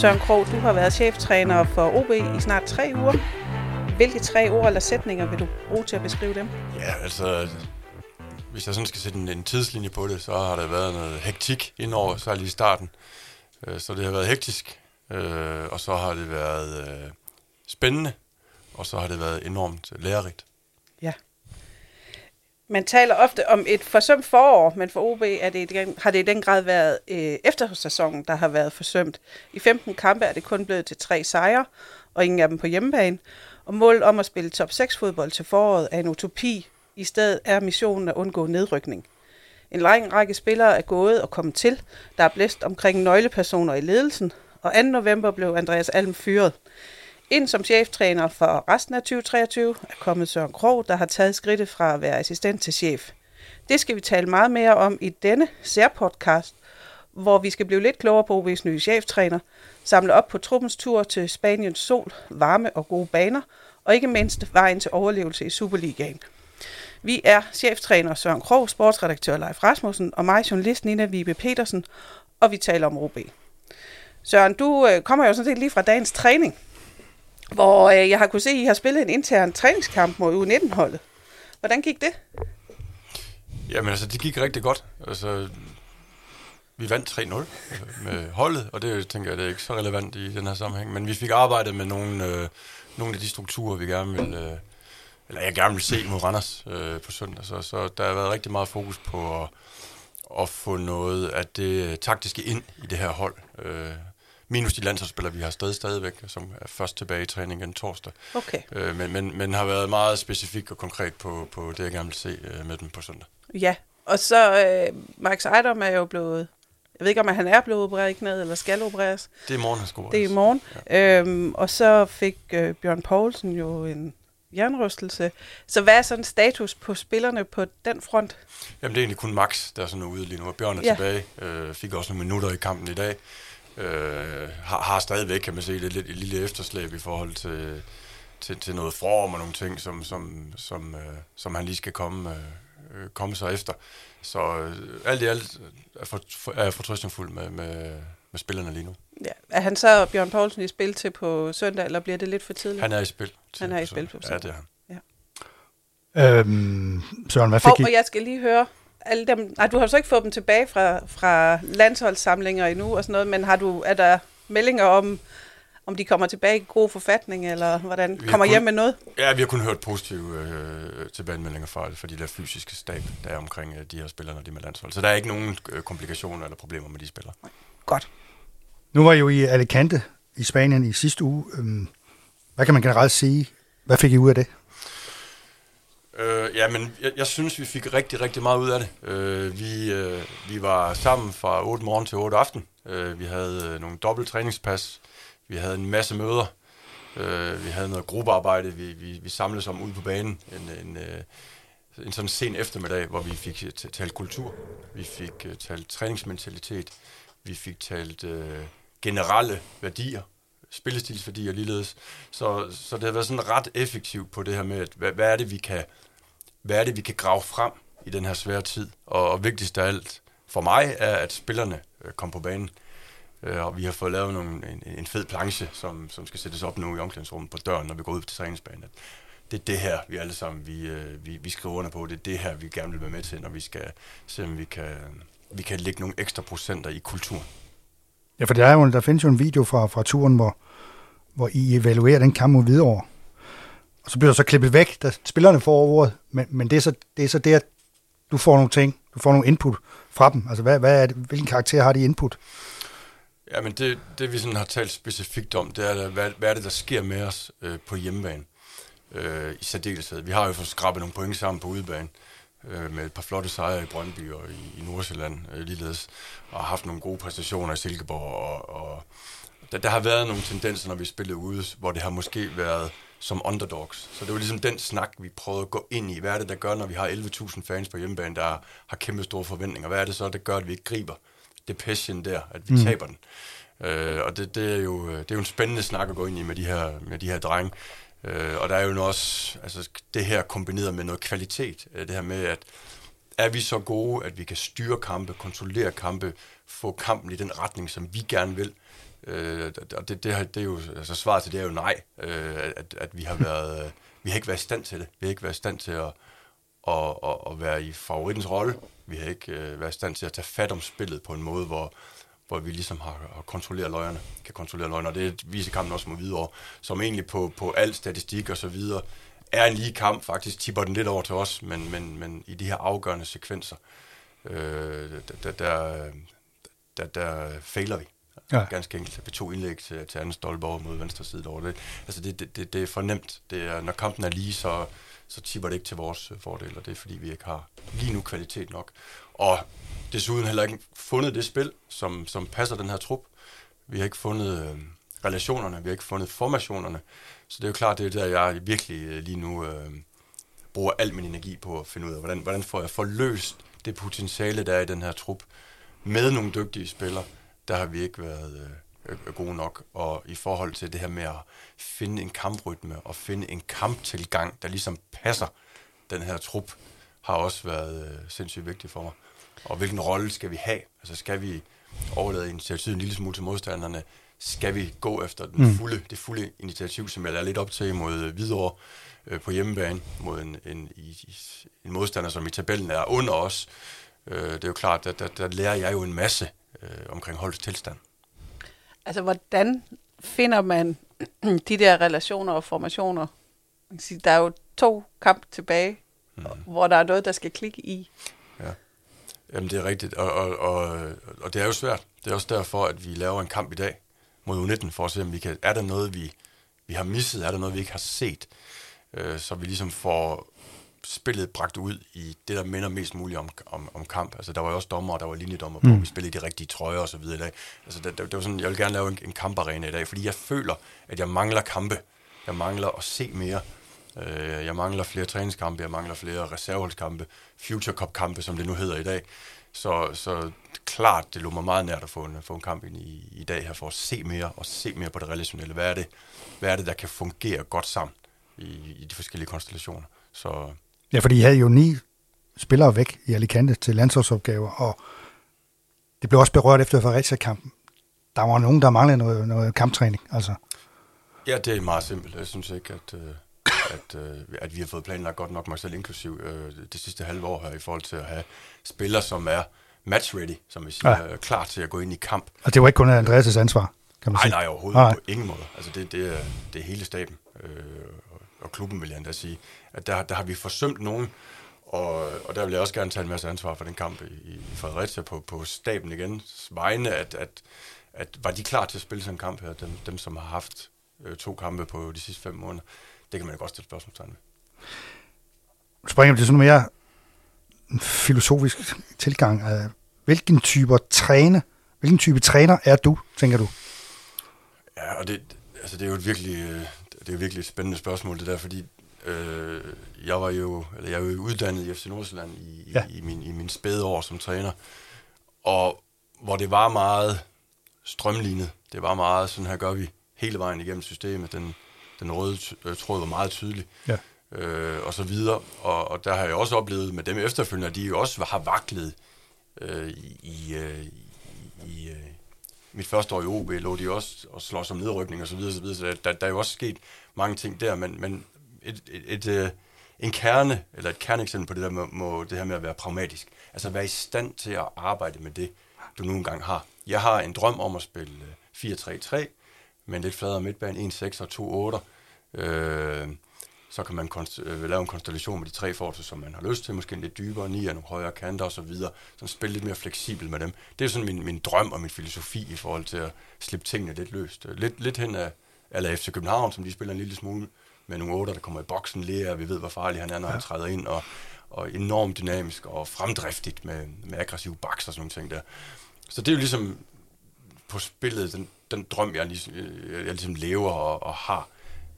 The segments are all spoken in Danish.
Søren Krog, du har været cheftræner for OB i snart tre uger. Hvilke tre ord eller sætninger vil du bruge til at beskrive dem? Ja, altså, hvis jeg sådan skal sætte en, en tidslinje på det, så har der været noget hektik indover, særligt i starten. Øh, så det har været hektisk, øh, og så har det været øh, spændende, og så har det været enormt lærerigt. Man taler ofte om et forsømt forår, men for OB er det, igen, har det i den grad været øh, eftersæsonen, der har været forsømt. I 15 kampe er det kun blevet til tre sejre, og ingen af dem på hjemmebane. Og målet om at spille top 6 fodbold til foråret er en utopi. I stedet er missionen at undgå nedrykning. En lang række spillere er gået og kommet til. Der er blæst omkring nøglepersoner i ledelsen, og 2. november blev Andreas Alm fyret. Ind som cheftræner for resten af 2023 er kommet Søren Krog, der har taget skridtet fra at være assistent til chef. Det skal vi tale meget mere om i denne særpodcast, hvor vi skal blive lidt klogere på OB's nye cheftræner, samle op på truppens tur til Spaniens sol, varme og gode baner, og ikke mindst vejen til overlevelse i Superligaen. Vi er cheftræner Søren Krog, sportsredaktør Leif Rasmussen og mig, journalist Nina Vibe Petersen, og vi taler om OB. Søren, du øh, kommer jo sådan set lige fra dagens træning, hvor øh, jeg har kunne se, at I har spillet en intern træningskamp mod U19-holdet. Hvordan gik det? Jamen altså, det gik rigtig godt. Altså, vi vandt 3-0 øh, med holdet, og det tænker jeg, det er ikke så relevant i den her sammenhæng. Men vi fik arbejdet med nogle, øh, nogle af de strukturer, vi gerne vil, øh, eller jeg gerne vil se mod Randers øh, på søndag. Så, så der har været rigtig meget fokus på at, at få noget af det taktiske ind i det her hold. Øh, minus de landsholdsspillere, vi har stadig stadigvæk, som er først tilbage i træning den torsdag. Okay. Øh, men, men, men har været meget specifik og konkret på, på det, jeg gerne vil se øh, med dem på søndag. Ja, og så øh, Max Ejdom er jo blevet jeg ved ikke, om han er blevet opereret i knæet, eller skal opereres. Det er i morgen, han skal opereres. Det er i morgen. Ja. Øhm, og så fik øh, Bjørn Poulsen jo en jernrystelse. Så hvad er sådan status på spillerne på den front? Jamen, det er egentlig kun Max, der er sådan ude lige nu. Og Bjørn er ja. tilbage. Øh, fik også nogle minutter i kampen i dag. Øh, har, har stadigvæk, kan man se, lidt, lidt, et lille efterslæb i forhold til, til, til noget form og nogle ting, som, som, som, øh, som han lige skal komme, øh, komme sig efter. Så øh, alt i alt er, for, for, er jeg fortrystningsfuld med, med, med spillerne lige nu. Ja. Er han så Bjørn Poulsen i spil til på søndag, eller bliver det lidt for tidligt? Han er i spil. Han er i spil på søndag. Ja, det er han. Ja. Øhm, Søren, hvad fik og, I? og jeg skal lige høre, alle dem, nej, du har så ikke fået dem tilbage fra, fra landsholdssamlinger endnu og sådan noget, men har du, er der meldinger om, om de kommer tilbage i god forfatning, eller hvordan Vi kommer kun- hjem med noget? Ja, vi har kun hørt positive øh, tilbagemeldinger fra, fra de der fysiske stab, der er omkring øh, de her spillere, når de er med landshold. Så der er ikke nogen øh, komplikationer eller problemer med de spillere. Godt. Nu var I jo i Alicante i Spanien i sidste uge. Øhm, hvad kan man generelt sige? Hvad fik I ud af det? Øh, ja, men jeg, jeg synes, vi fik rigtig, rigtig meget ud af det. Øh, vi, øh, vi var sammen fra 8 morgen til 8 aften. Øh, vi havde øh, nogle dobbelt træningspas. Vi havde en masse møder. Øh, vi havde noget gruppearbejde, vi, vi, vi samledes om ude på banen. En, en, øh, en sådan sen eftermiddag, hvor vi fik øh, talt kultur. Vi fik øh, talt træningsmentalitet. Vi fik talt øh, generelle værdier spillestilsværdier ligeledes. Så, så det har været sådan ret effektivt på det her med, at hvad, hvad, er det, vi kan, hvad er det, vi kan grave frem i den her svære tid. Og, og vigtigst af alt for mig er, at spillerne øh, kom på banen. Øh, og vi har fået lavet nogle, en, en fed planche, som, som skal sættes op nu i omklædningsrummet på døren, når vi går ud til træningsbanen. Det er det her, vi alle sammen vi, øh, vi, vi skriver under på. Det er det her, vi gerne vil være med til, når vi skal se, om vi kan, vi kan lægge nogle ekstra procenter i kulturen. Ja, for der, er jo, der findes jo en video fra, fra turen, hvor, hvor I evaluerer den kamp mod Hvidovre. Og så bliver der så klippet væk, da spillerne får ordet, men, men det, er så, det er så det, at du får nogle ting, du får nogle input fra dem. Altså, hvad, hvad er det, hvilken karakter har de input? Ja, men det, det vi sådan har talt specifikt om, det er, hvad, hvad er det, der sker med os øh, på hjemmebane øh, i særdeleshed. Vi har jo fået skrabet nogle point sammen på udebane øh, med et par flotte sejre i Brøndby og i, i Nordsjælland øh, ligeledes, og har haft nogle gode præstationer i Silkeborg. Og, og der, der har været nogle tendenser, når vi spillede ude, hvor det har måske været som underdogs. Så det var ligesom den snak, vi prøvede at gå ind i. Hvad er det, der gør, når vi har 11.000 fans på hjemmebane, der har kæmpe store forventninger? Hvad er det så, der gør, at vi ikke griber det passion der, at vi mm. taber den? Øh, og det, det, er jo, det er jo en spændende snak at gå ind i med de her, med de her drenge. Øh, og der er jo også altså, det her kombineret med noget kvalitet. Øh, det her med, at er vi så gode, at vi kan styre kampe, kontrollere kampe, få kampen i den retning, som vi gerne vil. Øh, og det, det, det er jo, altså svaret til det er jo nej, øh, at, at vi har været, øh, vi har ikke været i stand til det. Vi har ikke været i stand til at, at, at, at være i favoritens rolle. Vi har ikke øh, været i stand til at tage fat om spillet på en måde, hvor, hvor vi ligesom har, har kontrolleret løgene, kan kontrollere løgene, og det viser kampen også mod videre, som egentlig på, på al statistik og så videre, er en lige kamp, faktisk tipper den lidt over til os, men, men, men i de her afgørende sekvenser, øh, der, der, der, der fejler vi. Ja. Ganske enkelt. Vi to indlæg til, til anden Stolborg mod venstre side over det. Altså det, det, det, det er for nemt. Det er, når kampen er lige, så, så tipper det ikke til vores øh, fordel, og det er fordi, vi ikke har lige nu kvalitet nok. Og desuden heller ikke fundet det spil, som, som passer den her trup. Vi har ikke fundet øh, relationerne, vi har ikke fundet formationerne. Så det er jo klart, det er der, jeg virkelig øh, lige nu øh, bruger al min energi på at finde ud af, hvordan, hvordan får jeg forløst det potentiale, der er i den her trup, med nogle dygtige spillere. Der har vi ikke været øh, gode nok. Og i forhold til det her med at finde en kamprytme og finde en kamptilgang, der ligesom passer den her trup, har også været øh, sindssygt vigtigt for mig. Og hvilken rolle skal vi have? Altså skal vi overlade initiativet en lille smule til modstanderne? Skal vi gå efter den mm. fulde, det fulde initiativ, som jeg er lidt op til mod Hvidovre øh, på hjemmebane, mod en, en, en, en modstander, som i tabellen er under os? Øh, det er jo klart, at der, der lærer jeg jo en masse øh, omkring holdets tilstand. Altså, hvordan finder man de der relationer og formationer? Der er jo to kamp tilbage, mm. hvor der er noget, der skal klikke i. Ja. Jamen, det er rigtigt, og, og, og, og det er jo svært. Det er også derfor, at vi laver en kamp i dag mod U19, for at se, om vi kan, er der noget, vi, vi har misset, er der noget, vi ikke har set, øh, så vi ligesom får spillet bragt ud i det, der minder mest muligt om, om, om kamp. Altså, der var jo også dommer, der var linjedommer på, mm. vi spillede de rigtige trøjer og så videre i dag. Altså, det, det, det var sådan, jeg vil gerne lave en, en kamparena i dag, fordi jeg føler, at jeg mangler kampe. Jeg mangler at se mere. Øh, jeg mangler flere træningskampe, jeg mangler flere reserveholdskampe, Future Cup-kampe, som det nu hedder i dag. Så, så klart, det lå mig meget nært at få en, få en kamp ind i, i dag her, for at se mere, og se mere på det relationelle. Hvad er det, hvad er det der kan fungere godt sammen i, i de forskellige konstellationer? Så... Ja, fordi I havde jo ni spillere væk i Alicante til landsholdsopgaver, og det blev også berørt efter Fredericia-kampen. Der var nogen, der manglede noget, noget kamptræning, altså. Ja, det er meget simpelt. Jeg synes ikke, at, øh, at, øh, at vi har fået planlagt godt nok, mig selv inklusiv, øh, det sidste halve år her, i forhold til at have spillere, som er match ready, som vi siger, ja. klar til at gå ind i kamp. Og det var ikke kun Andreas' ansvar, kan man nej, sige? Nej, overhovedet nej. på ingen måde. Altså det, det, er, det er hele staben, øh, og klubben vil jeg endda sige, at der, der har vi forsømt nogen, og, og der vil jeg også gerne tage en masse ansvar for den kamp i, i Fredericia på, på staben igen, vegne, at, at, at var de klar til at spille sådan en kamp her, dem, dem som har haft øh, to kampe på de sidste fem måneder, det kan man jo godt stille spørgsmålstegn ved. Springer vi til sådan mere filosofisk tilgang. Hvilken type træner, hvilken type træner er du, tænker du? Ja, og det, altså det er jo et virkelig, det er virkelig et spændende spørgsmål, det der, fordi øh, jeg var jo, eller jeg er jo uddannet i FC Nordsjælland i, ja. i, i, min, i min spæde år som træner, og hvor det var meget strømlignet, det var meget, sådan her gør vi hele vejen igennem systemet, den, den røde øh, tråd var meget tydelig. Ja. Øh, og så videre. Og, og der har jeg også oplevet med dem efterfølgende, at de jo også har vaklet øh, i, øh, i øh, mit første år i OB, lå de også og slås om nedrykning og så videre, så, videre, så der, der er jo også sket mange ting der, men, men et, et, et, øh, en kerne, eller et kerneeksempel på det der med, må det her med at være pragmatisk. Altså være i stand til at arbejde med det, du nu engang har. Jeg har en drøm om at spille 4-3-3, med en lidt fladere midtbane, 1-6 og 2-8. Øh, så kan man konst- øh, lave en konstellation med de tre forser, som man har lyst til, måske en lidt dybere, ni og nogle højere kanter osv., så, så spille lidt mere fleksibel med dem. Det er sådan min, min drøm og min filosofi i forhold til at slippe tingene lidt løst. Lidt, lidt hen af, eller FC København, som de spiller en lille smule, med nogle otter, der kommer i boksen, lærer, vi ved, hvor farlig han er, når ja. han træder ind, og, og enormt dynamisk og fremdriftigt med, med aggressiv baks og sådan nogle ting der. Så det er jo ligesom på spillet, den, den drøm, jeg, ligesom, jeg ligesom lever og, og har.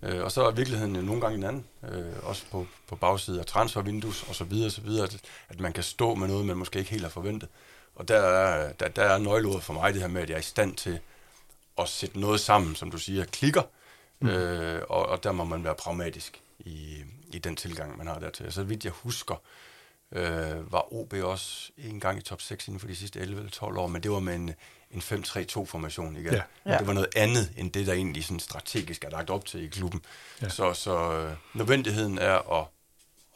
Øh, og så er virkeligheden nogle gange en anden, øh, også på, på bagsiden af transfervindues og så videre, så videre at, at man kan stå med noget, man måske ikke helt har forventet. Og der er, der, der er nøgleordet for mig det her med, at jeg er i stand til at sætte noget sammen, som du siger, klikker, mm. øh, og, og der må man være pragmatisk i, i den tilgang, man har dertil. Så vidt jeg husker, øh, var OB også en gang i top 6 inden for de sidste 11 eller 12 år, men det var med en, en 5-3-2-formation igen. Ja. Ja. Det var noget andet, end det, der egentlig sådan strategisk er lagt op til i klubben. Ja. Så, så øh, nødvendigheden er at,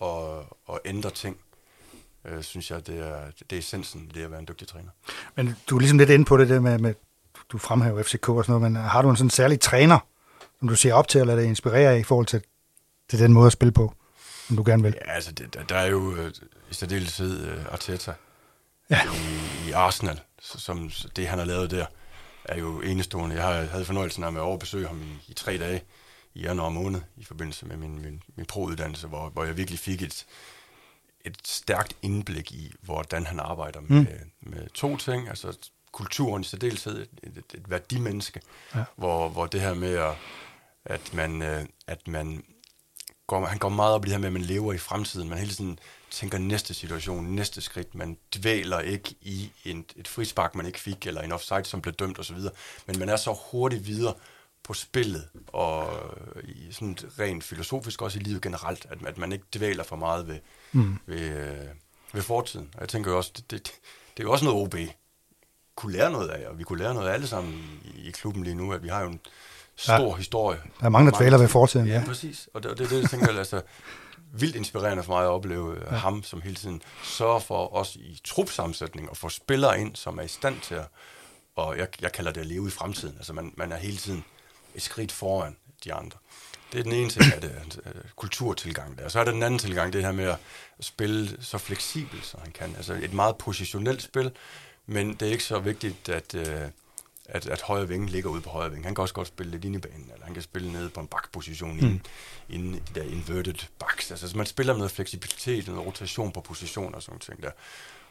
at, at ændre ting, øh, synes jeg, det er, det er essensen det at være en dygtig træner. Men du er ligesom lidt inde på det der med, med du fremhæver FCK og sådan noget, men har du en sådan særlig træner, som du ser op til, eller dig inspirere i forhold til, til den måde at spille på, som du gerne vil? Ja, altså, det, der, der er jo øh, i særdeleshed øh, Arteta Ja. i, Arsenal, som det, han har lavet der, er jo enestående. Jeg havde fornøjelsen af at overbesøge ham i, i tre dage i januar måned, i forbindelse med min, min, min pro-uddannelse, hvor, hvor jeg virkelig fik et, et stærkt indblik i, hvordan han arbejder med, mm. med to ting, altså kulturen i særdeleshed, et, et, et, værdimenneske, Ja. ja. hvor, hvor det her med, at, at man, øh, at man går, han går meget op i det her med, at man lever i fremtiden. Man hele tiden tænker næste situation, næste skridt. Man dvæler ikke i en, et frispark, man ikke fik, eller en offside, som blev dømt osv. Men man er så hurtigt videre på spillet, og i sådan rent filosofisk også i livet generelt, at, at man ikke dvæler for meget ved, mm. ved, øh, ved fortiden. Og jeg tænker jo også, det, det, det er jo også noget OB kunne lære noget af, og vi kunne lære noget af alle sammen i, i klubben lige nu, at vi har jo en stor ja. historie. Der er mange, der dvæler ved fortiden, Ja, ja. præcis. Og det, og det er det, jeg tænker, altså, vildt inspirerende for mig at opleve ja. ham, som hele tiden sørger for os i trupsammensætning og få spillere ind, som er i stand til at, og jeg, jeg kalder det at leve i fremtiden. Altså man, man er hele tiden et skridt foran de andre. Det er den ene ting af det, øh, kulturtilgang der. Så er der den anden tilgang, det her med at spille så fleksibelt, som han kan. Altså et meget positionelt spil, men det er ikke så vigtigt, at, øh, at, at højre vinge ligger ude på højre vinge. Han kan også godt spille lidt inde i banen, eller han kan spille nede på en bakposition mm. inde, inde i de der inverted backs. Altså så man spiller med noget fleksibilitet, noget rotation på position og sådan ting der.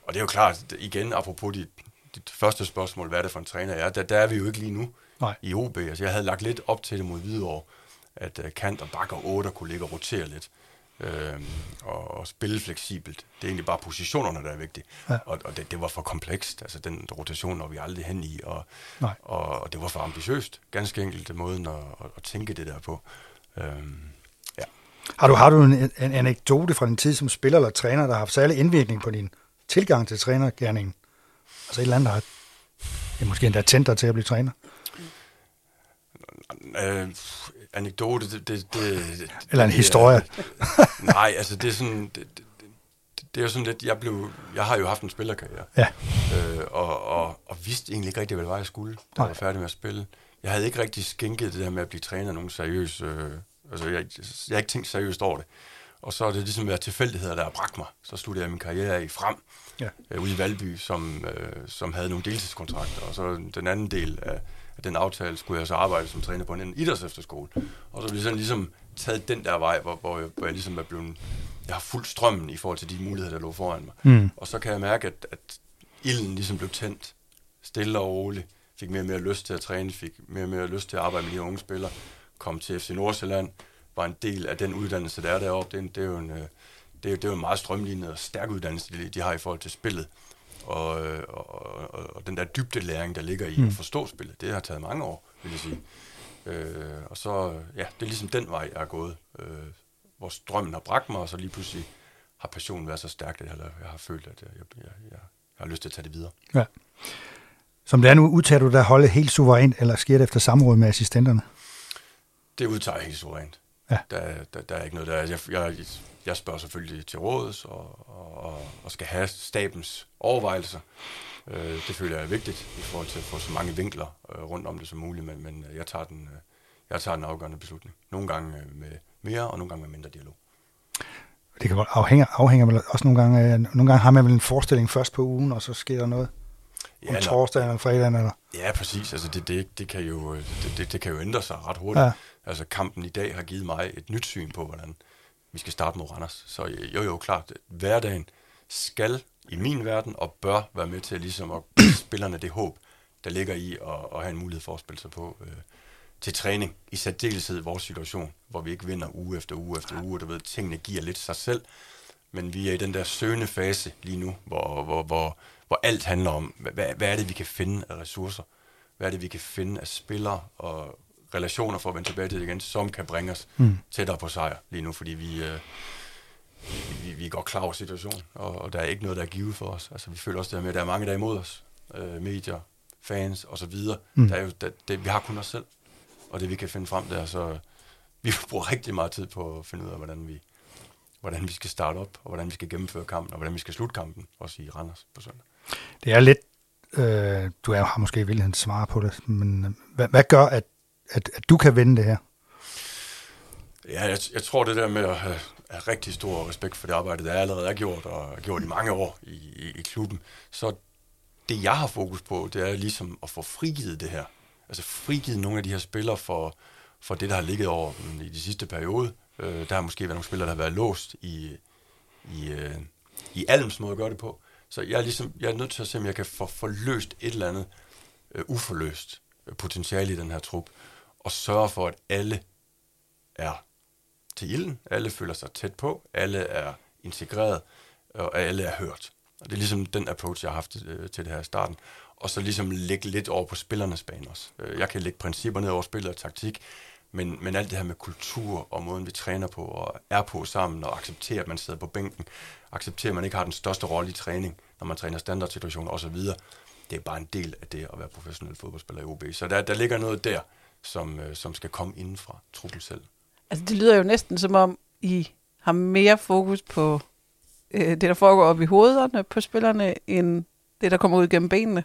Og det er jo klart, igen, apropos dit, dit første spørgsmål, hvad er det for en træner jeg er, der, der er vi jo ikke lige nu Nej. i OB. Altså jeg havde lagt lidt op til det mod Hvidovre, at uh, kant og bakker 8 kunne ligge og rotere lidt. Øhm, og, og spille fleksibelt. Det er egentlig bare positionerne, der er vigtige. Ja. Og, og det, det var for komplekst. Altså den rotation når vi aldrig hen i, og, Nej. og, og det var for ambitiøst. Ganske enkelt måden at, at, at tænke det der på. Øhm, ja. Har du, har du en, en anekdote fra din tid som spiller eller træner, der har haft særlig indvirkning på din tilgang til trænergærningen? Altså et eller andet, der har ja, måske endda tændt dig til at blive træner? Øh, anekdote, det... det, det Eller en det, historie? nej, altså det er sådan... Det, det, det, er jo sådan lidt, jeg blev, jeg har jo haft en spillerkarriere, Ja. øh, og, og, og vidste egentlig ikke rigtig, hvad det var, jeg skulle, da jeg var færdig med at spille. Jeg havde ikke rigtig skænket det der med at blive træner nogen seriøs, øh, altså jeg, jeg har ikke tænkt seriøst over det. Og så er det ligesom været tilfældigheder, der har bragt mig. Så sluttede jeg min karriere i frem, Ja. øh, ude i Valby, som, øh, som havde nogle deltidskontrakter. Og så den anden del af, af den aftale skulle jeg så arbejde som træner på en idrætsefterskole. Og så blev sådan ligesom taget den der vej, hvor, hvor, jeg, hvor jeg ligesom er blevet... Jeg har fuldt strømmen i forhold til de muligheder, der lå foran mig. Mm. Og så kan jeg mærke, at, at ilden ligesom blev tændt stille og roligt. Fik mere og mere lyst til at træne, fik mere og mere lyst til at arbejde med de unge spillere. Kom til FC Nordsjælland, var en del af den uddannelse, der er deroppe. Det er, en, det er jo en, øh, det er, det er en meget strømlignet og stærk uddannelse, de, de har i forhold til spillet. Og, øh, og, og, og den der dybde læring, der ligger i Mm. at forstå spillet, det har taget mange år, vil jeg sige. Øh, og så, ja, det er ligesom den vej, jeg er gået. Øh, hvor strømmen har bragt mig, og så lige pludselig har passionen været så stærk, at jeg, jeg har følt, at jeg, jeg, jeg, jeg, jeg har lyst til at tage det videre. Ja. Som det er nu, udtager du dig holdet helt suverænt, eller sker det efter samråd med assistenterne? Det udtager jeg helt suverænt. Ja. Der, der, der er ikke noget der. Jeg, jeg, jeg spørger selvfølgelig til rådet og, og, og, skal have stabens overvejelser. Øh, det føler jeg er vigtigt i forhold til at få så mange vinkler øh, rundt om det som muligt, men, men øh, jeg, tager den, øh, jeg tager den afgørende beslutning. Nogle gange øh, med mere, og nogle gange med mindre dialog. Det kan afhænge, afhænger vel også nogle gange af, nogle gange har man vel en forestilling først på ugen, og så sker der noget om nå- torsdagen eller fredagen, eller? Ja, præcis. Altså det, det, det, kan jo, øh, det, det, det kan jo ændre sig ret hurtigt. Ja. Ja. Altså kampen i dag har givet mig et nyt syn på, hvordan vi skal starte mod Randers. Så øh, jo, jo, klart, hverdagen skal i min verden og bør være med til ligesom at give spillerne det håb, der ligger i at, at have en mulighed for at spille sig på øh, til træning. I særdeleshed vores situation, hvor vi ikke vinder uge efter uge efter uge, og du ved, tingene giver lidt sig selv. Men vi er i den der søgende fase lige nu, hvor, hvor, hvor, hvor alt handler om, hvad, hvad er det, vi kan finde af ressourcer? Hvad er det, vi kan finde af spillere og relationer, for at vende tilbage til det igen, som kan bringe os mm. tættere på sejr lige nu, fordi vi, øh, vi, vi er godt klar over situationen, og, og der er ikke noget, der er givet for os. Altså, vi føler også det med, at der er mange, der er imod os. Øh, medier, fans og så videre. Mm. Der er jo, der, det, vi har kun os selv, og det vi kan finde frem der, så vi bruger rigtig meget tid på at finde ud af, hvordan vi, hvordan vi skal starte op, og hvordan vi skal gennemføre kampen, og hvordan vi skal slutte kampen, også i Randers på søndag. Det er lidt, øh, du er, har måske vildt svare på det, men øh, hvad, hvad gør, at, at, at du kan vende det her? Ja, jeg, jeg tror det der med at have, have rigtig stor respekt for det arbejde, der allerede er gjort, og er gjort i mange år i, i, i klubben, så det jeg har fokus på, det er ligesom at få frigivet det her. Altså frigivet nogle af de her spillere for, for det, der har ligget over i de sidste periode. Øh, der har måske været nogle spillere, der har været låst i, i, øh, i Alms måde at gøre det på. Så jeg er, ligesom, jeg er nødt til at se, om jeg kan få forløst et eller andet øh, uforløst potentiale i den her trup, og sørge for, at alle er til ilden, alle føler sig tæt på, alle er integreret, og alle er hørt. Og det er ligesom den approach, jeg har haft øh, til det her i starten. Og så ligesom lægge lidt over på spillernes bane også. Øh, jeg kan lægge principper ned over spillet og taktik, men, men alt det her med kultur og måden, vi træner på og er på sammen, og accepterer, at man sidder på bænken, accepterer, at man ikke har den største rolle i træning, når man træner standardsituationer osv., det er bare en del af det at være professionel fodboldspiller i OB. Så der, der ligger noget der, som, øh, som skal komme inden fra truppen selv. Altså, det lyder jo næsten som om, I har mere fokus på øh, det, der foregår op i hovederne på spillerne, end det, der kommer ud gennem benene.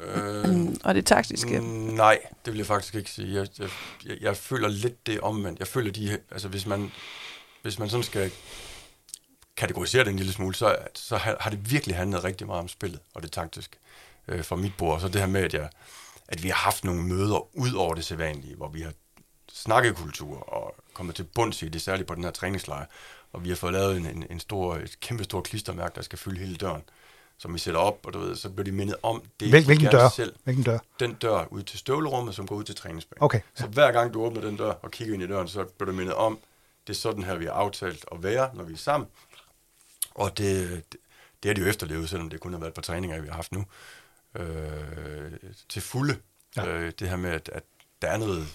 Øh, og det taktiske. Mm, nej, det vil jeg faktisk ikke sige. Jeg, jeg, jeg, jeg føler lidt det omvendt. Jeg føler de, altså hvis man, hvis man sådan skal kategorisere det en lille smule, så, så har, har det virkelig handlet rigtig meget om spillet og det taktiske øh, fra mit bord. Og så det her med, at, jeg, at vi har haft nogle møder ud over det sædvanlige, hvor vi har snakket kultur og kommet til bunds i det, særligt på den her træningslejr. Og vi har fået lavet en, en, en stor, et kæmpe stor klistermærke, der skal fylde hele døren som vi sætter op, og du ved, så bliver de mindet om det, Hvil, hvilken de dør? selv. Hvilken dør? Den dør ud til støvlerummet, som går ud til træningsbanen. Okay. Så hver gang du åbner den dør og kigger ind i døren, så bliver du mindet om, det er sådan her, vi har aftalt at være, når vi er sammen. Og det, det, det er de jo efterlevet, selvom det kun har været på træninger, vi har haft nu. Øh, til fulde. Ja. Øh, det her med, at, at der er noget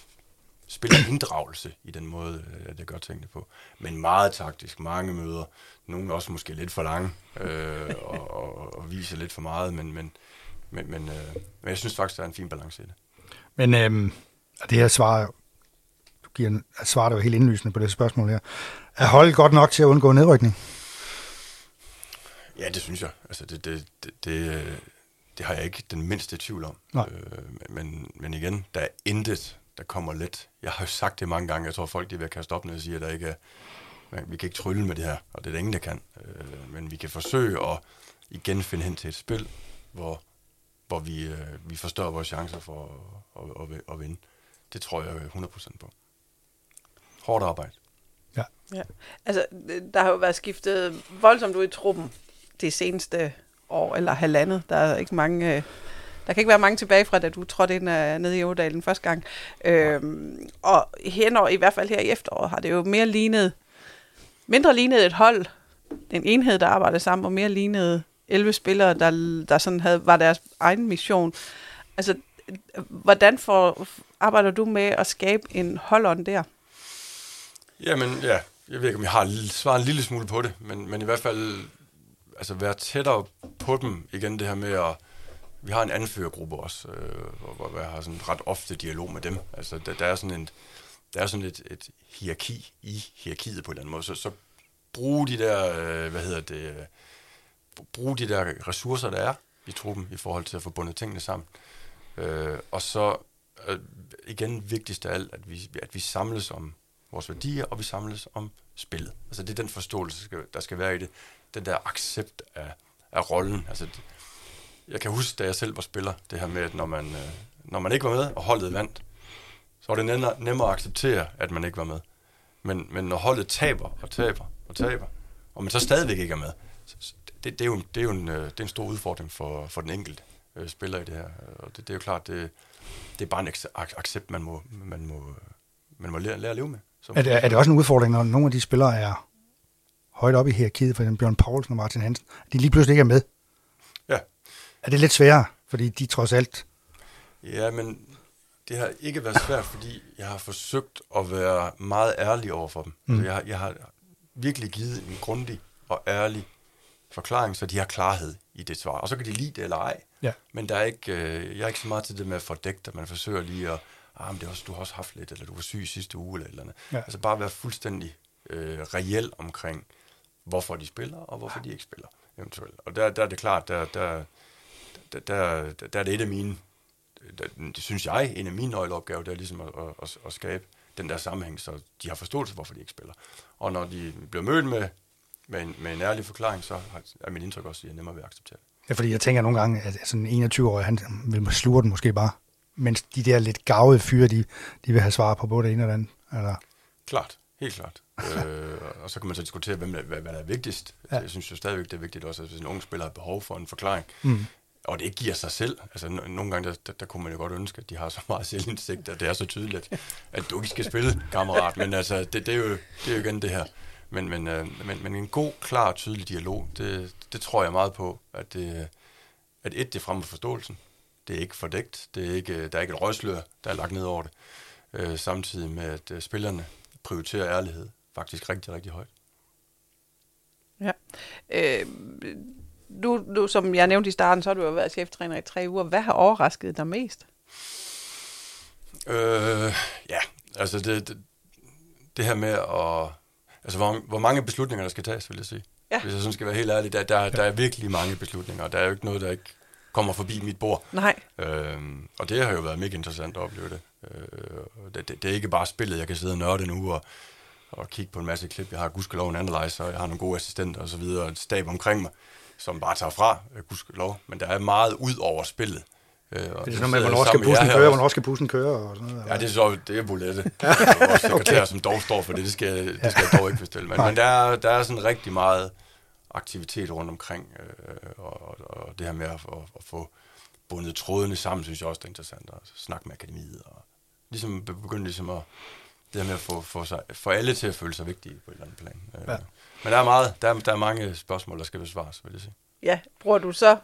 spiller inddragelse i den måde, øh, det gør tingene på. Men meget taktisk, mange møder, nogle også måske lidt for lange, øh, og, og, og viser lidt for meget, men, men, men, men, øh, men jeg synes faktisk, der er en fin balance i det. Men øh, det her svar, du giver svaret jo helt indlysende på det spørgsmål her. Er holdet godt nok til at undgå nedrykning? Ja, det synes jeg. Altså, det, det, det, det, det har jeg ikke den mindste tvivl om. Nej. Øh, men, men igen, der er intet der kommer let. Jeg har jo sagt det mange gange, jeg tror folk de vil kaste op, når jeg siger, at der ikke er, vi kan ikke trylle med det her, og det er der ingen, der kan. Øh, men vi kan forsøge at igen finde hen til et spil, hvor, hvor vi, øh, vi forstår vores chancer for at, at, at, at vinde. Det tror jeg 100% på. Hårdt arbejde. Ja. ja. Altså, der har jo været skiftet voldsomt ud i truppen det seneste år eller halvandet. Der er ikke mange... Øh der kan ikke være mange tilbage fra, da du trådte ind øh, uh, nede i Ådalen første gang. Øhm, og henover, i hvert fald her i efteråret, har det jo mere lignet, mindre lignet et hold, en enhed, der arbejdede sammen, og mere lignet 11 spillere, der, der sådan havde, var deres egen mission. Altså, hvordan får, arbejder du med at skabe en holdånd der? Jamen, ja, jeg ved ikke, om jeg har svaret en lille smule på det, men, men i hvert fald altså være tættere på dem igen, det her med at vi har en anførergruppe også, øh, hvor, hvor jeg har sådan ret ofte dialog med dem. Altså, der, der er sådan, en, der er sådan et, et hierarki i hierarkiet på en eller anden måde. Så, så brug de der, øh, hvad hedder det, øh, brug de der ressourcer, der er i truppen i forhold til at få bundet tingene sammen. Øh, og så øh, igen vigtigst af alt, at vi, at vi samles om vores værdier, og vi samles om spillet. Altså det er den forståelse, der skal være i det. Den der accept af, af rollen. Altså jeg kan huske, da jeg selv var spiller, det her med, at når man, øh, når man ikke var med, og holdet vandt, så var det nemmere, nemmere at acceptere, at man ikke var med. Men, men når holdet taber og taber og taber, og man så stadigvæk ikke er med, så, det, det, er jo, det, er jo en, øh, det er en stor udfordring for, for den enkelte øh, spiller i det her. Og det, det er jo klart, det, det er bare en accept, man må, man må, øh, man må lære, lære at leve med. Er det, er det også en udfordring, når nogle af de spillere er højt op i hierarkiet, for eksempel Bjørn Poulsen og Martin Hansen, de lige pludselig ikke er med? er det lidt sværere, fordi de trods alt... Ja, men det har ikke været svært, fordi jeg har forsøgt at være meget ærlig over for dem. Mm. Altså, jeg, har, jeg har virkelig givet en grundig og ærlig forklaring, så de har klarhed i det svar. Og så kan de lide det eller ej. Ja. Men der er ikke, øh, jeg er ikke så meget til det med at fordække det. Man forsøger lige at, ah, men det er også, du har også haft lidt, eller du var syg sidste uge, eller, eller andet. Ja. Altså bare være fuldstændig øh, reel omkring, hvorfor de spiller, og hvorfor de ikke spiller, eventuelt. Og der, der er det klart, der, der, der, der, der er det et af mine, der, det synes jeg, en af mine nøgleopgaver, det er ligesom at, at, at, skabe den der sammenhæng, så de har forståelse, hvorfor de ikke spiller. Og når de bliver mødt med, med, en, med en ærlig forklaring, så er mit indtryk også, at de er nemmere ved at acceptere det. Ja, fordi jeg tænker nogle gange, at sådan en 21-årig, han vil slure den måske bare. Mens de der lidt gavede fyre, de, de vil have svar på både det ene og det andet. Eller, Klart, helt klart. Øh, og så kan man så diskutere, hvem, hvad, hvad der er vigtigst. Ja. Jeg synes jo stadigvæk, det er vigtigt også, at hvis en ung spiller har behov for en forklaring, mm. og det ikke giver sig selv. Altså, no- nogle gange, der, der, der kunne man jo godt ønske, at de har så meget selvindsigt, at det er så tydeligt, at, at du ikke skal spille, kammerat. Men altså, det, det, er, jo, det er jo igen det her. Men, men, øh, men, men en god, klar og tydelig dialog, det, det tror jeg meget på, at, det, at et, det fremmer forståelsen. Det er ikke fordækt. Det er ikke, der er ikke et røgslør, der er lagt ned over det. Øh, samtidig med, at øh, spillerne prioriterer ærlighed faktisk rigtig, rigtig højt. Ja. Øh, nu, nu, som jeg nævnte i starten, så har du jo været cheftræner i tre uger. Hvad har overrasket dig mest? Øh, ja, altså det, det, det her med at... Altså, hvor, hvor mange beslutninger, der skal tages, vil jeg sige. Ja. Hvis jeg sådan skal være helt ærlig, der, der, der er virkelig mange beslutninger, og der er jo ikke noget, der ikke kommer forbi mit bord. Nej. Øhm, og det har jo været mega interessant at opleve det. Øh, det, det. Det er ikke bare spillet, jeg kan sidde og nørde nu og, og kigge på en masse klip. Jeg har gudskelov en analyzer, og jeg har nogle gode assistenter og så videre, og et stab omkring mig, som bare tager fra, øh, gudskelov. Men der er meget ud over spillet. Øh, og Det er så sådan noget med, hvornår skal bussen køre, hvornår skal bussen køre og sådan noget. Ja, det er så det er Bolette, vores sekretær, som dog står for det. Det skal, det skal jeg dog ikke bestille. Men, men der, er, der er sådan rigtig meget aktivitet rundt omkring, øh, og, og, og det her med at, at, at få bundet trådene sammen, synes jeg også det er interessant. At snakke med akademiet, og ligesom be- begynde ligesom at, det her med at få, få, sig, få alle til at føle sig vigtige på et eller andet plan. Øh, Ja. Men der er meget, der er, der er mange spørgsmål, der skal besvares, vil jeg sige. Ja, bruger du så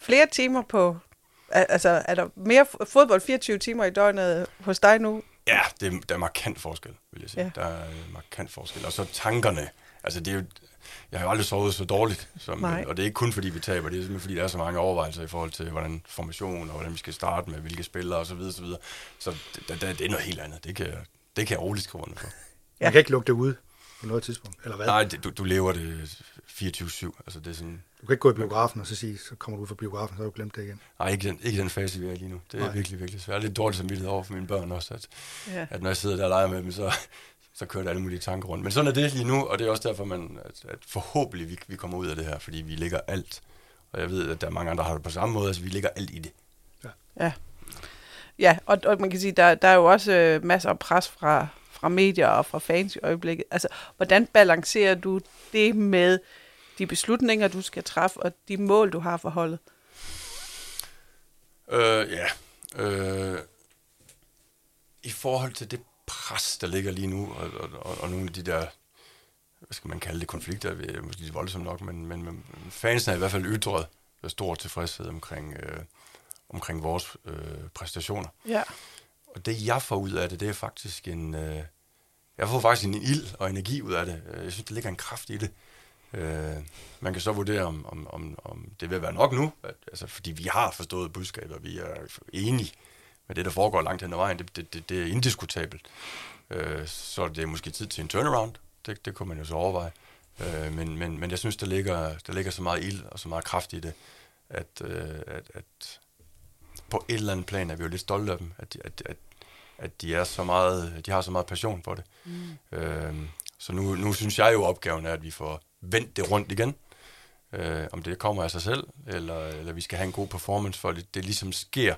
flere timer på... al- Altså, er der mere fodbold 24 timer i døgnet hos dig nu? Ja, det, er- der er markant forskel, vil jeg sige. Ja. Der er markant forskel. Og så tankerne. Altså, det er jo, jeg har jo aldrig sovet så dårligt. Som, Nej. og det er ikke kun fordi, vi taber. Det er simpelthen fordi, der er så mange overvejelser i forhold til, hvordan formation og hvordan vi skal starte med, hvilke spillere osv. Så, videre, så, videre. så det, det, det, er noget helt andet. Det kan, jeg- det kan jeg roligt skrive under for. Man kan ikke lukke det ud på noget tidspunkt, eller hvad? Nej, det, du, du lever det 24-7. Altså, det er sådan, Du kan ikke gå i biografen og så sige, så kommer du ud fra biografen, så har du glemt det igen. nej, ikke den, ikke den fase, vi er i lige nu. Det er Nej. Virkelig, virkelig svært. Jeg er lidt dårligt samvittighed over for mine børn også, at, Ja. at når jeg sidder der og leger med dem, så, så kører der alle mulige tanker rundt. Men sådan er det lige nu, og det er også derfor, man, at, at forhåbentlig vi, vi kommer ud af det her, fordi vi lægger alt. Og jeg ved, at der er mange andre, der har det på samme måde, altså vi lægger alt i det. Ja, ja Ja, og, og man kan sige, der, der er jo også øh, masser af pres fra, fra medier og fra fans i øjeblikket. Altså, hvordan balancerer du det med de beslutninger, du skal træffe, og de mål, du har for holdet? Øh, ja. Øh, I forhold til det pres, der ligger lige nu, og, og, og, og nogle af de der, hvad skal man kalde det, konflikter, måske lidt voldsomt nok, men, men, men fansen er i hvert fald ytret stor tilfredshed omkring, øh, omkring vores øh, præstationer. Ja. Og det, jeg får ud af det, det er faktisk en... Øh, jeg får faktisk en ild og energi ud af det. Øh, Jeg synes, der ligger en kraft i det. Øh, man kan så vurdere, om, om, om, om det vil være nok nu, at, altså, fordi vi har forstået budskabet, og vi er enige med det, der foregår langt hen ad vejen. Det, det, det, det er indiskutabelt. Øh, så det er måske tid til en turnaround. Det, det kunne man jo så overveje. Øh, men, men, men jeg synes, der ligger, der ligger så meget ild og så meget kraft i det, at, øh, at, at på et eller andet plan er vi jo lidt stolte af dem, at, de- at, at, at de, er så meget, de har så meget passion for det. Mm. Øhm, så nu, nu synes jeg jo, opgaven er, at vi får vendt det rundt igen. Øh, om det kommer af sig selv, eller, eller vi skal have en god performance, for det, det ligesom sker.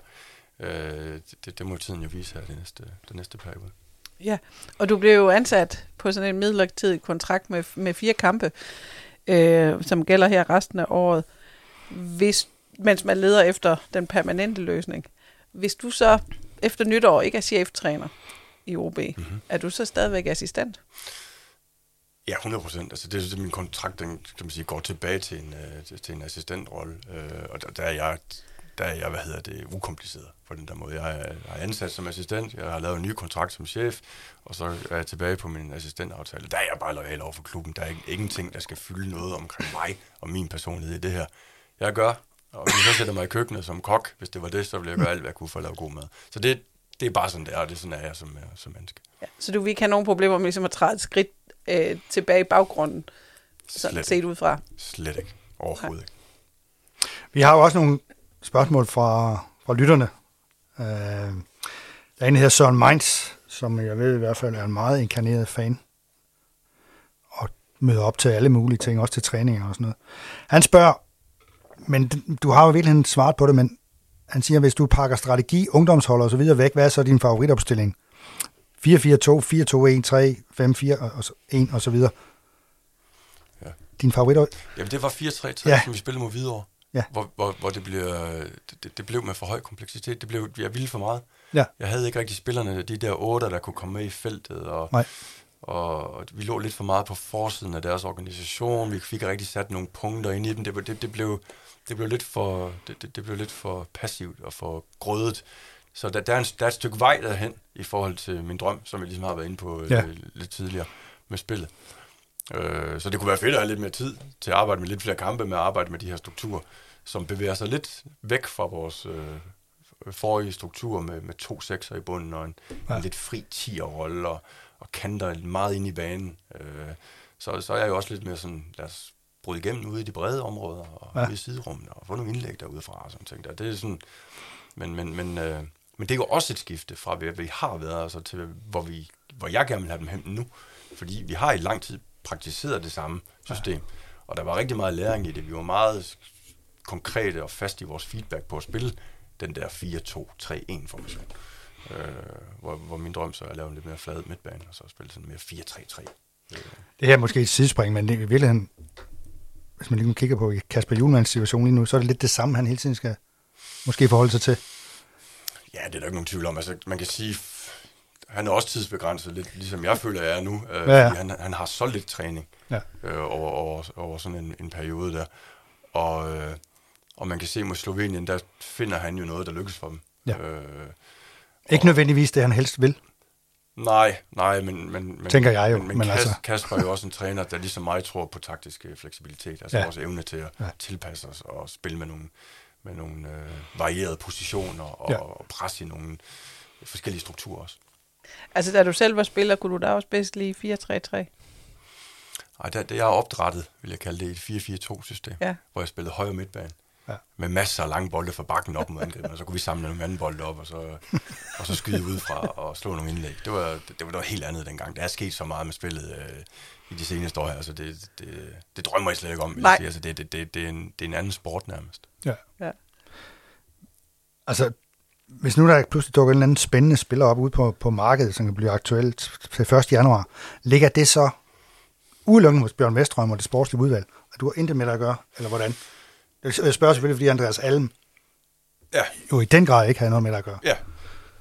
Øh, det, det må tiden jo vise her det næste, det næste periode. Ja, og du blev jo ansat på sådan en midlertidig kontrakt med, med fire kampe, øh, som gælder her resten af året, hvis, mens man leder efter den permanente løsning. Hvis du så efter nytår ikke er cheftræner i OB, mm-hmm. er du så stadigvæk assistent? Ja, 100 procent. Altså, det er det, min kontrakt den, kan man sige, går tilbage til en, øh, til, til en assistentrolle. Øh, og der, der er jeg der er jeg, hvad hedder det, ukompliceret på den der måde. Jeg er, jeg er ansat som assistent, jeg har lavet en ny kontrakt som chef, og så er jeg tilbage på min assistentaftale. Der er jeg bare lojal over for klubben. Der er ikke, ingenting, der skal fylde noget omkring mig og min personlighed i det her. Jeg gør, og hvis jeg sætter mig i køkkenet som kok, hvis det var det, så ville jeg gøre alt, hvad jeg kunne for at lave god mad. Så det, det er bare sådan, det er, og det er sådan, er jeg som, som menneske. Ja, så du vil ikke have nogen problemer med ligesom at træde et skridt øh, tilbage i baggrunden, sådan Slet set ikke. ud fra? Slet ikke. Overhovedet ikke. Vi har jo også nogle spørgsmål fra, fra lytterne. Øh, der er en, der hedder Søren Mainz, som jeg ved i hvert fald er en meget inkarneret fan, og møder op til alle mulige ting, også til træninger og sådan noget. Han spørger, men du har jo virkelig svaret på det, men han siger, hvis du pakker strategi, ungdomshold og så videre væk, hvad er så din favoritopstilling? 4-4-2, 4-2-1, 3-5-4 og så 1 og så videre. Ja. Din favorit? Jamen, det var 4-3-3, Ja. som vi spillede mod Hvidovre. Ja. Hvor, hvor, hvor det, bliver, det, det, blev med for høj kompleksitet. Det blev, jeg ville for meget. Ja. Jeg havde ikke rigtig spillerne, de der otte, der kunne komme med i feltet. Og, Nej. og, vi lå lidt for meget på forsiden af deres organisation. Vi fik ikke rigtig sat nogle punkter ind i dem. Det, det, det, blev, det, blev, lidt for, det, det, det blev lidt for passivt og for grødet. Så der, der, er en, der er et stykke vej derhen i forhold til min drøm, som jeg ligesom har været inde på Ja. ja. lidt tidligere med spillet. Øh, så det kunne være fedt at have lidt mere tid til at arbejde med lidt flere kampe, med at arbejde med de her strukturer, som bevæger sig lidt væk fra vores øh, forrige struktur med, med to sekser i bunden og en, Ja. en lidt fri 10'er-rolle og, og kanter meget ind i banen. Øh, så, så er jeg jo også lidt mere sådan, lad os bryde igennem ude i de brede områder og Ja. ude i siderummene og få nogle indlæg derudefra og sådan ting der. Det er sådan, men, men, men, øh, men det er jo også et skifte fra, hvad vi har været, altså til, hvor, vi, hvor jeg gerne vil have dem hen nu. Fordi vi har i lang tid praktiseret det samme system. Ja. Og der var rigtig meget læring i det. Vi var meget konkrete og fast i vores feedback på at spille den der 4-2-3-1-formation. Øh, hvor, hvor min drøm så er at lave en lidt mere flad midtbane, og så spille sådan mere 4-3-3. Øh, Det her er måske et sidespring, men det i virkeligheden, hvis man lige kigger på Kasper Juhlmanns situation lige nu, så er det lidt det samme, han hele tiden skal måske forholde sig til. Ja, det er der ikke nogen tvivl om. Altså, man kan sige, han er også tidsbegrænset, lidt ligesom jeg føler, jeg er nu. Øh, Ja, ja. Han, han har så lidt træning Ja. øh, over, over, over sådan en, en periode der. Og, øh, og man kan se mod Slovenien, der finder han jo noget, der lykkes for dem. Ja. Øh, Ikke nødvendigvis det, han helst vil. Nej, nej, men... men, men Tænker jeg jo, Men, men, men Kas, altså- Kasper er jo også en træner, der ligesom mig tror på taktisk øh, fleksibilitet. Altså Ja. vores evne til at Ja. tilpasse os og spille med nogle, med nogle øh, varierede positioner og, Ja. og presse i nogle forskellige strukturer også. Altså, da du selv var spiller, kunne du da også bedst lide 4-3-3? Ej, det, det jeg er opdrettet, vil jeg kalde det, et 4-4-2-system, Ja. hvor jeg spillede højre midtbane. Ja. Med masser af lange bolde fra bakken op mod angrebene, og så kunne vi samle nogle anden bolde op, og så, og så skyde udefra og slå nogle indlæg. Det var, det, det var noget helt andet dengang. Der er sket så meget med spillet øh, i de seneste år her, altså det, det, det drømmer jeg slet ikke om. Vil Nej. jeg sige. Altså det, det, det, det, er en, det er en anden sport nærmest. Ja. Ja. Altså, hvis nu der pludselig dukker en eller anden spændende spiller op ude på, på markedet, som kan blive aktuelt til 1. januar, ligger det så udelukkende hos Bjørn Vestrøm og det sportslige udvalg, og du har intet med det at gøre, eller hvordan? Jeg spørger selvfølgelig, fordi Andreas Alm Ja, jo i den grad ikke havde noget med det at gøre. ja.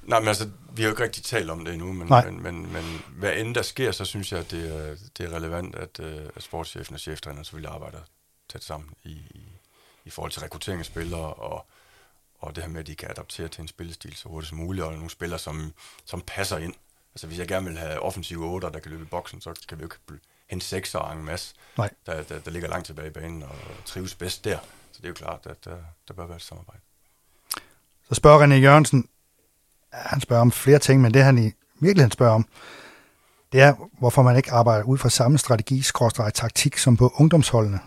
Nej, men altså, vi har jo ikke rigtig talt om det endnu, men, Nej. men, men, men hvad end der sker, så synes jeg, at det er, det er relevant, at, øh, at sportschefen og cheftræneren selvfølgelig arbejder tæt sammen i, i, i forhold til rekruttering af spillere, og, og det her med, at de kan adaptere til en spillestil så hurtigt som muligt, og nogle spillere, som, som passer ind. Altså, hvis jeg gerne vil have offensive 8, der kan løbe i boksen, så kan vi jo ikke hente 6 og en masse, Nej. der, der, der ligger langt tilbage i banen og trives bedst der. Så det er jo klart, at der, der bør være et samarbejde. Så spørger René Jørgensen, han spørger om flere ting, men det han i virkeligheden spørger om, det er, hvorfor man ikke arbejder ud fra samme strategi, skråstreg taktik, som på ungdomsholdene.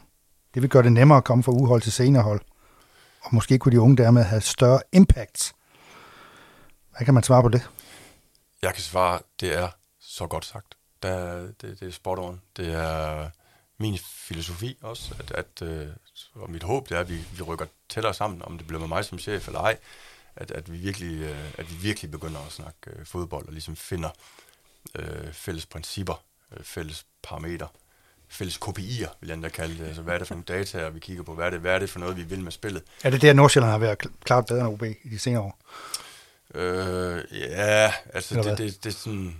Det vil gøre det nemmere at komme fra uhold til seniorhold. Og måske kunne de unge dermed have større impact. Hvad kan man svare på det? Jeg kan svare, det er så godt sagt. Der, det, det er spot on. Det er min filosofi også, at, at øh, og mit håb det er, at vi, vi rykker tættere sammen, om det bliver med mig som chef eller ej, at, at, vi, virkelig, øh, at vi virkelig begynder at snakke øh, fodbold og ligesom finder øh, fælles principper, øh, fælles parametre, fælles KPI'er, vil jeg endda kalde det. Altså, hvad er det for nogle data, vi kigger på? Hvad er det, hvad er det for noget, vi vil med spillet? Er det der, Nordsjælland har været klart bedre end OB i de senere år? Øh, ja, altså det, det, det, er sådan,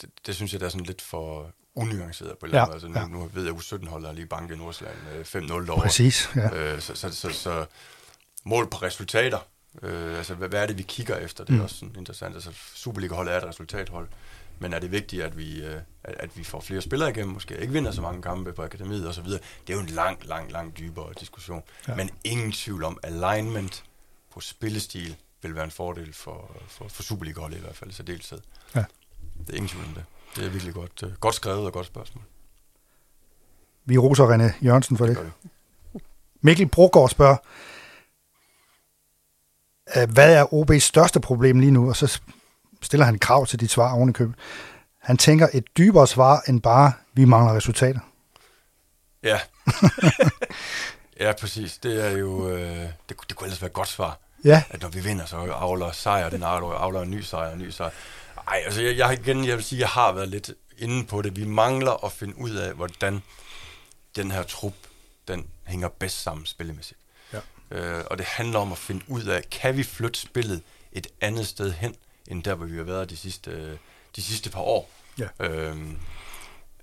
det, det synes jeg, der er sådan lidt for unuanceret på en Ja. Altså, nu, nu ved jeg, at U17 holder lige banke i Nordsjælland med 5-0 derovre. Præcis, ja. Øh, så, så, så, så, mål på resultater. Øh, altså, hvad, hvad er det, vi kigger efter? Det er Mm. også sådan interessant. Altså, Superliga-holdet er et resultathold. Men er det vigtigt, at vi, øh, at, at vi får flere spillere igennem, måske ikke vinder så mange kampe på akademiet osv.? Det er jo en lang, lang, lang dybere diskussion. Ja. Ja. Men ingen tvivl om, alignment på spillestil vil være en fordel for, for, for Superliga-holdet i hvert fald i særdeleshed. Ja. Det er ingen tvivl om det. Det er virkelig godt, øh, godt skrevet og godt spørgsmål. Vi roser René Jørgensen for det. vi. Mikkel Brogaard spørger, øh, hvad er OB's største problem lige nu? Og så stiller han krav til dit svar oven i købet. Han tænker et dybere svar end bare, vi mangler resultater. Ja. ja, præcis. Det er jo... Øh, det, kunne- det kunne ellers være et godt svar. Ja, At når vi vinder, så afler sejr, den afler, afler en ny sejr, en ny sejr. Ej, altså jeg, jeg, igen, jeg vil sige, jeg har været lidt inde på det. Vi mangler at finde ud af, hvordan den her trup, den hænger bedst sammen spillemæssigt. Ja. Øh, og det handler om at finde ud af, kan vi flytte spillet et andet sted hen, end der, hvor vi har været de sidste, de sidste par år. Ja. Øhm,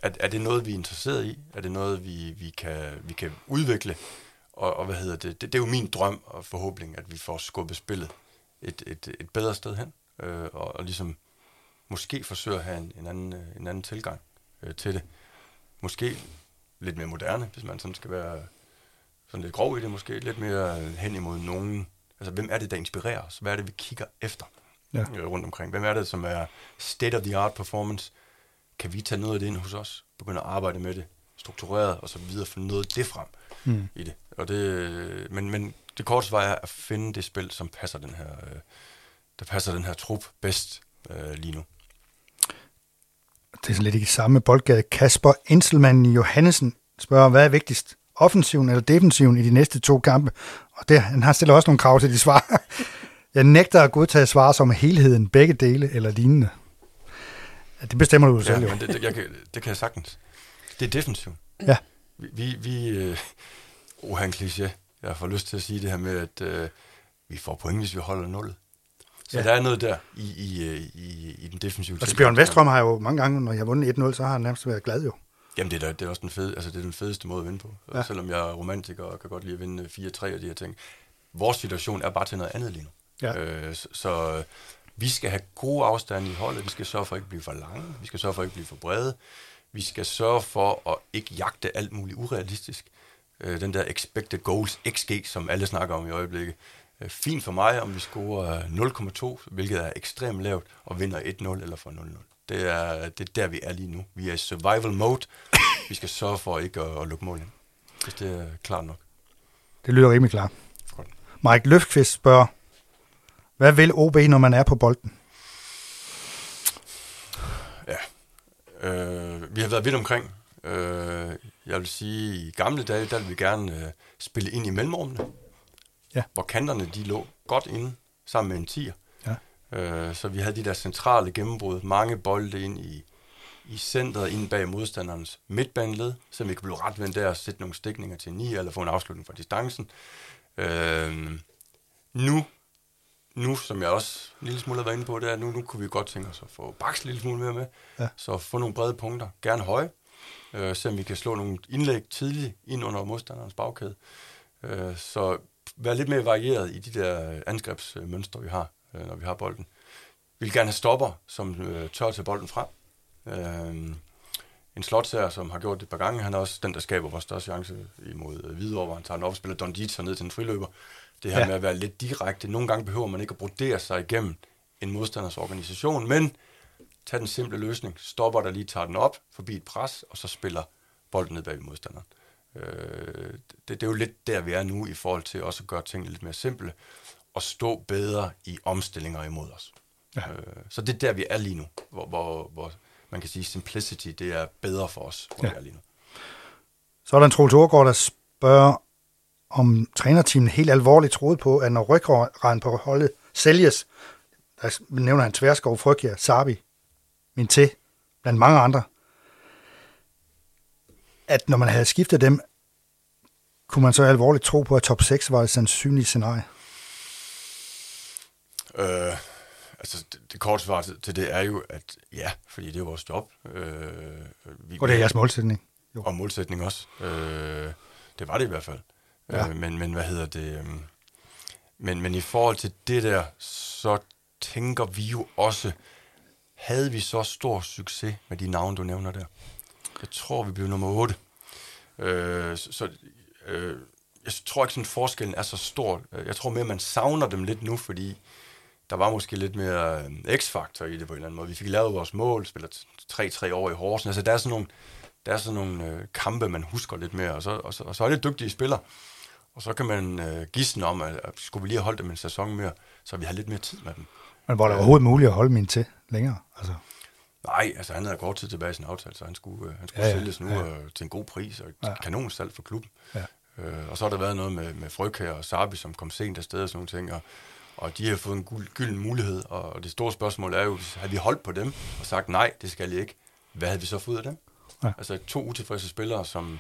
er, er det noget, vi er interesseret i? Er det noget, vi, vi, kan, vi kan udvikle? Og, og hvad hedder det? det? Det er jo min drøm og forhåbning, at vi får skubbet spillet et, et, et bedre sted hen. Øh, og, og ligesom måske forsøge at have en, en, anden, øh, en anden tilgang øh, til det. Måske lidt mere moderne, hvis man sådan skal være sådan lidt grov i det måske. Lidt mere hen imod nogen. Altså, hvem er det, der inspirerer os? Hvad er det, vi kigger efter Ja. øh, rundt omkring? Hvem er det, som er state-of-the-art performance? Kan vi tage noget af det ind hos os? Begynde at arbejde med det struktureret og så videre, få noget af det frem Mm. i det. Og det men, men det korte svar er at finde det spil, som passer den her, øh, der passer den her trup bedst øh, lige nu. Det er sådan lidt i samme boldgade. Kasper Inselmann Johannesen spørger, hvad er vigtigst? Offensiven eller defensiven i de næste to kampe? Og det, han har stiller også nogle krav til de svar. Jeg nægter at godtage svar som helheden, begge dele eller lignende. Det bestemmer du jo selv Ja, men det, det, jeg kan, det kan jeg sagtens. Det er defensiv. Ja. Vi, vi, vi øh, oh, kliché. Jeg får lyst til at sige det her med, at øh, vi får point, hvis vi holder nullet. Så Ja. der er noget der i, i, øh, i, i den defensive Altså tilgang. Bjørn Vestrøm har jo mange gange, når jeg har vundet 1-0, så har han nærmest været glad jo. Jamen, det er, da- det er også den, fede, altså, det er den fedeste måde at vinde på. Ja. Selvom jeg er romantiker og kan godt lide at vinde 4-3 og de her ting. Vores situation er bare til noget andet lige nu. Ja. Øh, så, så øh, vi skal have gode afstande i holdet. Vi skal sørge for at ikke blive for lange. Vi skal sørge for at ikke blive for brede. Vi skal sørge for at ikke jagte alt muligt urealistisk. Øh, den der expected goals, XG, som alle snakker om i øjeblikket. Øh, fint for mig, om vi scorer 0,2, hvilket er ekstremt lavt, og vinder 1-0 eller får 0-0. Det er, det er der, vi er lige nu. Vi er i survival mode. Vi skal sørge for ikke at, at lukke mål ind. Hvis det er klart nok. Det lyder rimelig klart. Godt. Mike Løfqvist spørger, hvad vil OB, når man er på bolden? Øh, vi har været vidt omkring. Øh, jeg vil sige, i gamle dage, der ville vi gerne øh, spille ind i mellemrummene. Ja. Hvor kanterne, de lå godt inde, sammen med en tier. Ja. Øh, så vi havde de der centrale gennembrud, mange bolde ind i, i centret, ind bag modstanderens midtbaneled, så vi kan blive retvendt der og sætte nogle stikninger til 9 eller få en afslutning fra distancen. Øh, nu, nu, som jeg også en lille smule har været inde på, det er, nu, nu kunne vi godt tænke os at få Baks en lille smule mere med. Ja. Så få nogle brede punkter, gerne høje, øh, så vi kan slå nogle indlæg tidligt ind under modstanderens bagkæde. Øh, så være lidt mere varieret i de der angrebsmønstre, vi har, øh, når vi har bolden. Vi vil gerne have stopper, som øh, tør tage bolden frem. Øh, en slotsager, som har gjort det et par gange, han er også den, der skaber vores største chance imod øh, Hvidovre, hvor han tager den op og spiller Don Dietz ned til en friløber. Det her Ja. med at være lidt direkte. Nogle gange behøver man ikke at brodere sig igennem en modstanders organisation, men tag den simple løsning. Stopper der lige, tager den op forbi et pres, og så spiller bolden ned bag modstanderen. Øh, det, det er jo lidt der, vi er nu i forhold til også at gøre tingene lidt mere simple og stå bedre i omstillinger imod os. Ja. Øh, så det er der, vi er lige nu, hvor, hvor, hvor man kan sige, simplicity, det er bedre for os, hvor Ja. vi er lige nu. Så er der en Troels Aargaard, der spørger, om trænerteamet helt alvorligt troede på, at når ryggraden på holdet sælges, der nævner han Tverskov, Frygjer, Sabi, min til, blandt mange andre, at når man havde skiftet dem, kunne man så alvorligt tro på, at top 6 var et sandsynligt scenarie. Øh, altså, det, det korte svar til, til det er jo, at ja, fordi det er vores job. Øh, vi, Og det er jeres målsætning. Jo. Og målsætning også. Øh, det var det i hvert fald. Ja. Ja. Øh, men, men hvad hedder det? Øh, Men, men i forhold til det der, så tænker vi jo også, havde vi så stor succes med de navne, du nævner der? Jeg tror, vi blev nummer 8. Øh, så så øh, jeg tror ikke, sådan forskellen er så stor. Jeg tror mere, man savner dem lidt nu, fordi der var måske lidt mere øh, x-faktor i det på en eller anden måde. Vi fik lavet vores mål, spiller 3-3 år i Horsen. Altså, der er sådan nogle, der er sådan nogle øh, kampe, man husker lidt mere, og så, og så, og så er det dygtige spillere. Og så kan man øh, gisne om, at, at skulle vi lige have holdt dem en sæson mere, så vi har lidt mere tid med dem. Men hvor er det overhovedet muligt at holde min til længere? Altså. Nej, altså han havde kort tid tilbage i sin aftale, så han skulle, øh, han skulle ja, ja, sælges nu ja. øh, til en god pris, og et ja. kanonsalg for klubben. Ja. Øh, og så har der været noget med, med Frøkær og Sabi, som kom sent afsted og sådan nogle ting, og, og de har fået en guld, gylden mulighed, og det store spørgsmål er jo, har vi holdt på dem og sagt, nej, det skal I ikke, hvad havde vi så fået af dem? Ja. Altså to utilfredse spillere, som,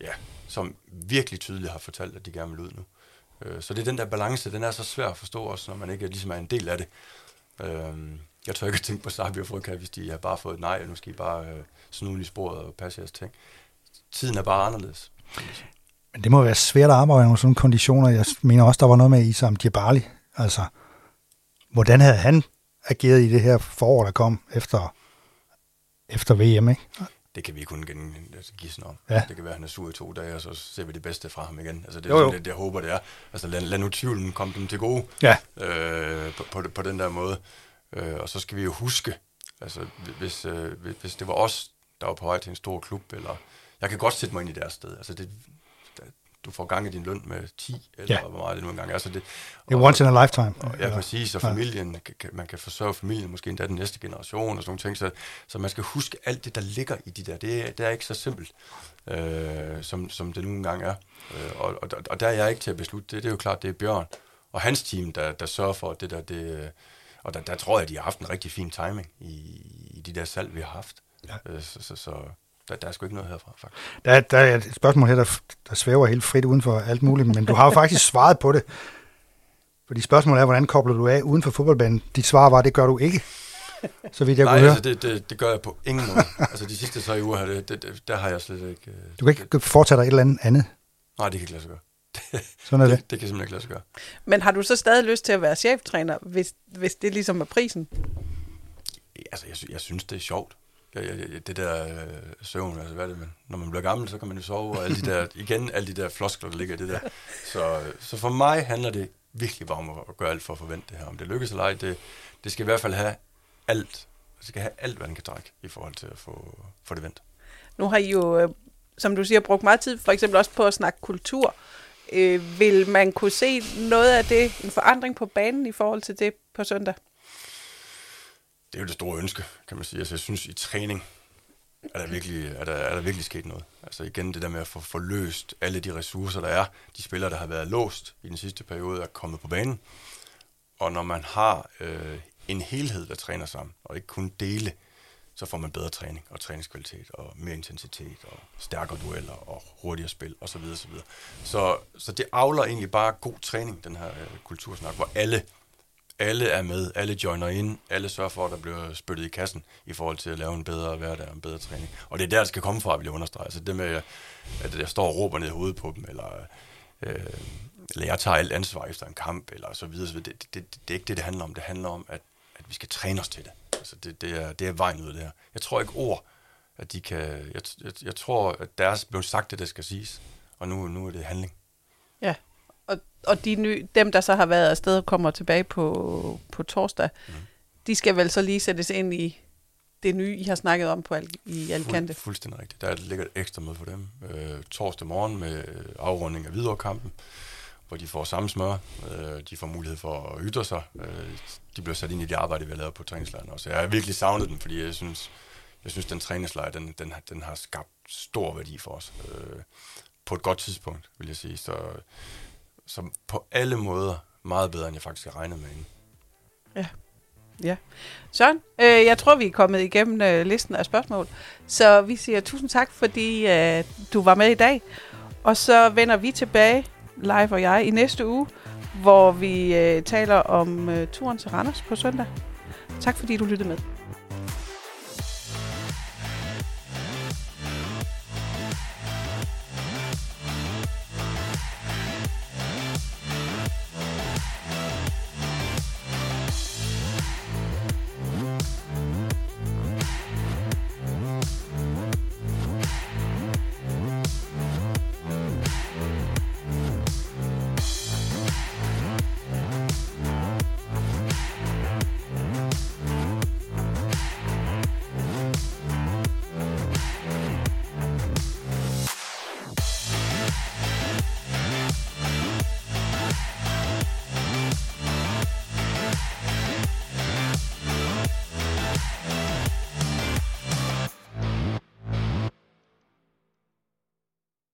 ja, som virkelig tydeligt har fortalt, at de gerne vil ud nu. Øh, så det er den der balance, den er så svær at forstå også, når man ikke ligesom er en del af det. Øh, jeg tør ikke tænke på Sabi og Frøkær, hvis de har bare fået et nej, og nu skal I bare øh, snude i sporet og passe jeres ting. Tiden er bare anderledes. Men det må være svært at arbejde under sådan konditioner. Jeg mener også, der var noget med Isam Djibali. Altså, hvordan havde han ageret i det her forår, der kom efter, efter VM, ikke? Det kan vi kun gen, altså, sådan om. Ja. Det kan være, at han er sur i to dage, og så ser vi det bedste fra ham igen. Altså, det er jo, jo. det, det, jeg håber, det er. Altså, lad, lad nu tvivlen komme dem til gode ja. øh, på, på, på den der måde. Øh, og så skal vi jo huske, altså, hvis, øh, hvis det var os, der var på vej til en stor klub, eller jeg kan godt sætte mig ind i deres sted. Altså, det, du får gang i din løn med 10, eller ja. hvor meget det nu engang er. Altså det, er once in a lifetime. Og, ja, præcis, og familien, ja. man kan forsørge familien, måske endda den næste generation, og sådan nogle ting, så, så man skal huske alt det, der ligger i de der. Det, det er ikke så simpelt, øh, som, som det nu engang er. Øh, og, og, og der er jeg ikke til at beslutte det. Det er jo klart, det er Bjørn og hans team, der, der sørger for det der. Det, og der, der tror jeg, de har haft en rigtig fin timing i, i de der salg, vi har haft. Ja. Øh, så, så, så der, der er sgu ikke noget herfra, faktisk. Der, der er et spørgsmål her, der, der svæver helt frit uden for alt muligt, men du har jo faktisk svaret på det. Fordi spørgsmålet er, hvordan kobler du af uden for fodboldbanen? Dit svar var, det gør du ikke. Så vidt jeg Nej, kunne altså det, det, det gør jeg på ingen måde. altså de sidste tre uger, det, det, det, der har jeg slet ikke... Du kan ikke foretage dig et eller andet andet? Nej, det kan ikke lade sig gøre. Sådan er det. det. Det kan simpelthen ikke lade sig gøre. Men har du så stadig lyst til at være cheftræner, hvis, hvis det ligesom er prisen? Altså, jeg, jeg synes, det er sjovt. Ja, ja, det der øh, søvn, altså hvad er det, man, når man bliver gammel, så kan man jo sove, og alle de der, igen, alle de der floskler, der ligger i det der. Så, så for mig handler det virkelig bare om at gøre alt for at forvente det her. Om det lykkes eller ej, det, det skal i hvert fald have alt. Det skal have alt, hvad den kan trække i forhold til at få, få det vendt. Nu har I jo, øh, som du siger, brugt meget tid, for eksempel også på at snakke kultur. Øh, vil man kunne se noget af det, en forandring på banen i forhold til det på søndag? det er jo det store ønske, kan man sige. Altså, jeg synes, i træning er der virkelig, er der, er der virkelig sket noget. Altså igen, det der med at få forløst alle de ressourcer, der er. De spillere, der har været låst i den sidste periode, er kommet på banen. Og når man har øh, en helhed, der træner sammen, og ikke kun dele, så får man bedre træning og træningskvalitet og mere intensitet og stærkere dueller og hurtigere spil osv. Så, videre. så, videre. så det avler egentlig bare god træning, den her øh, kultursnak, hvor alle alle er med, alle joiner ind, alle sørger for, at der bliver spyttet i kassen i forhold til at lave en bedre hverdag og en bedre træning. Og det er der, det skal komme fra, vil jeg understrege. Altså det med, at jeg står og råber ned i hovedet på dem, eller, øh, eller jeg tager alt ansvar efter en kamp, eller så videre. Så videre. Det, det, det, det er ikke det, det handler om. Det handler om, at, at vi skal træne os til det. Altså det, det, er, det er vejen ud af det her. Jeg tror ikke ord, at de kan... Jeg, jeg, jeg tror, at deres blev sagt det, der skal siges. Og nu, nu er det handling. Ja og, og de nye, dem, der så har været afsted og kommer tilbage på, på torsdag, mm. de skal vel så lige sættes ind i det nye, I har snakket om på Al- i Alicante. Fuld, fuldstændig rigtigt. Der ligger et ekstra møde for dem. Øh, torsdag morgen med afrunding af viderekampen, hvor de får samme smør. Øh, de får mulighed for at ytre sig. Øh, de bliver sat ind i det arbejde, vi har lavet på træningslejren også. Jeg har virkelig savnet den, fordi jeg synes, jeg synes den træningslejr, den, den, den har skabt stor værdi for os. Øh, på et godt tidspunkt, vil jeg sige. Så som på alle måder meget bedre, end jeg faktisk har regnet med inden. Ja. Ja. Søren, øh, jeg tror, vi er kommet igennem øh, listen af spørgsmål. Så vi siger tusind tak, fordi øh, du var med i dag. Og så vender vi tilbage, live og jeg, i næste uge, hvor vi øh, taler om øh, turen til Randers på søndag. Tak fordi du lyttede med.